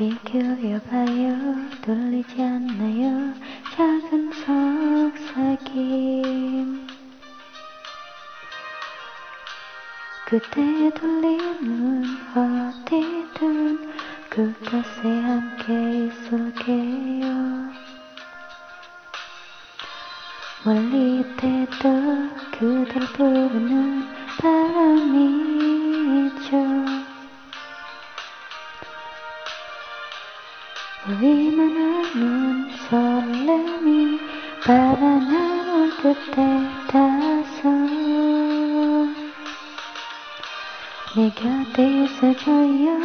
귀 기울여봐요. 돌리지 않나요? 작은 속삭임. 그대의 돌리는 어디든 그곳에 함께 있을게요. 멀리 있대도 그댈 부르는 바람이 우리만 아는 설렘이 바라나올 그때 닿아서 내 곁에 있어줘요.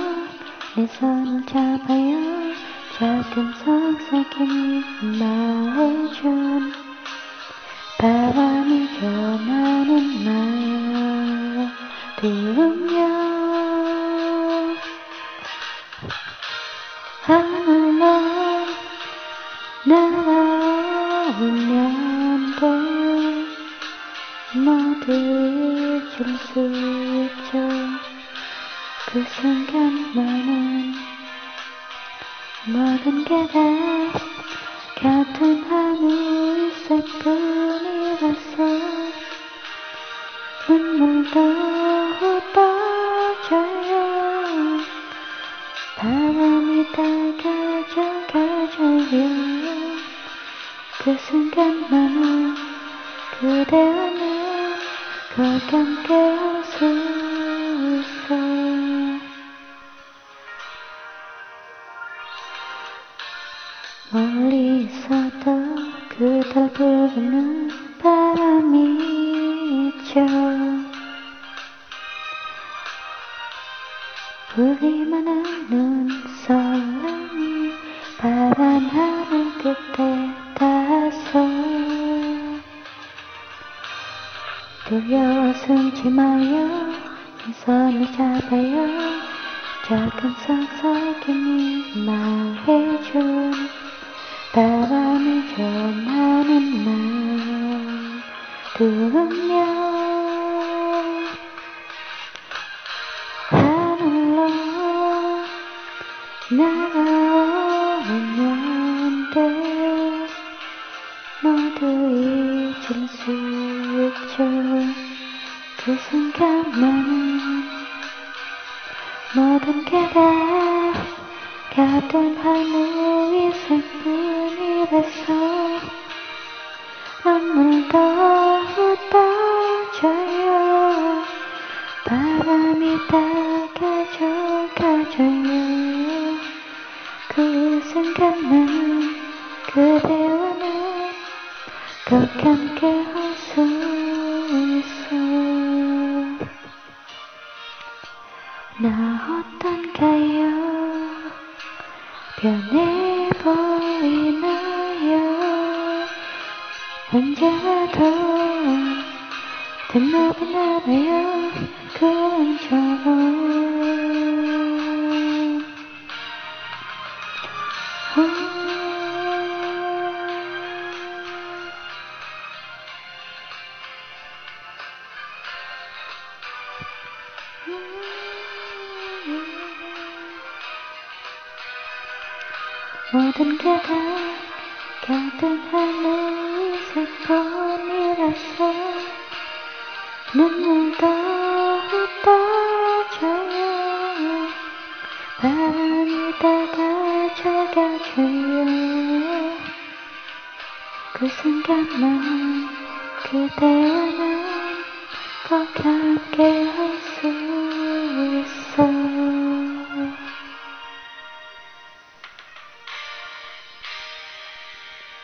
내 손을 잡아요. 작은 속삭임이 말해준 바람이 수 있죠 그 순간만은 모든 게다 같은 하늘색 뿐이라서 눈물도 흩어져요. 바람이 다가져 가져요. 그 순간만은 그대와는 꼭 함께 있어 멀리 부르는 바람이 설렘이 바람 하늘 끝에 두려워 숨지 마요. 내 손을 잡아요. 작은 속삭임이 말해준 바람이 전하는 말. 들으며 하늘로 날아오면 돼 모두 잊을 수 그 순간만은 모든 게다 같은 하늘의 색뿐이라서 눈물도 흩어져요. 바람이 다 가져 가져요. 그 순간만은 그대와는 꼭 함께 나 어떤가요? 변해 보이나요? 언제라도 등록이 나가요 그림처럼 모든 게다 하늘의 색뿐이라서 눈물도 흩어져요. 바람이 다가져가줘요. 그 순간만 그대와는 꼭 함께 할수 있어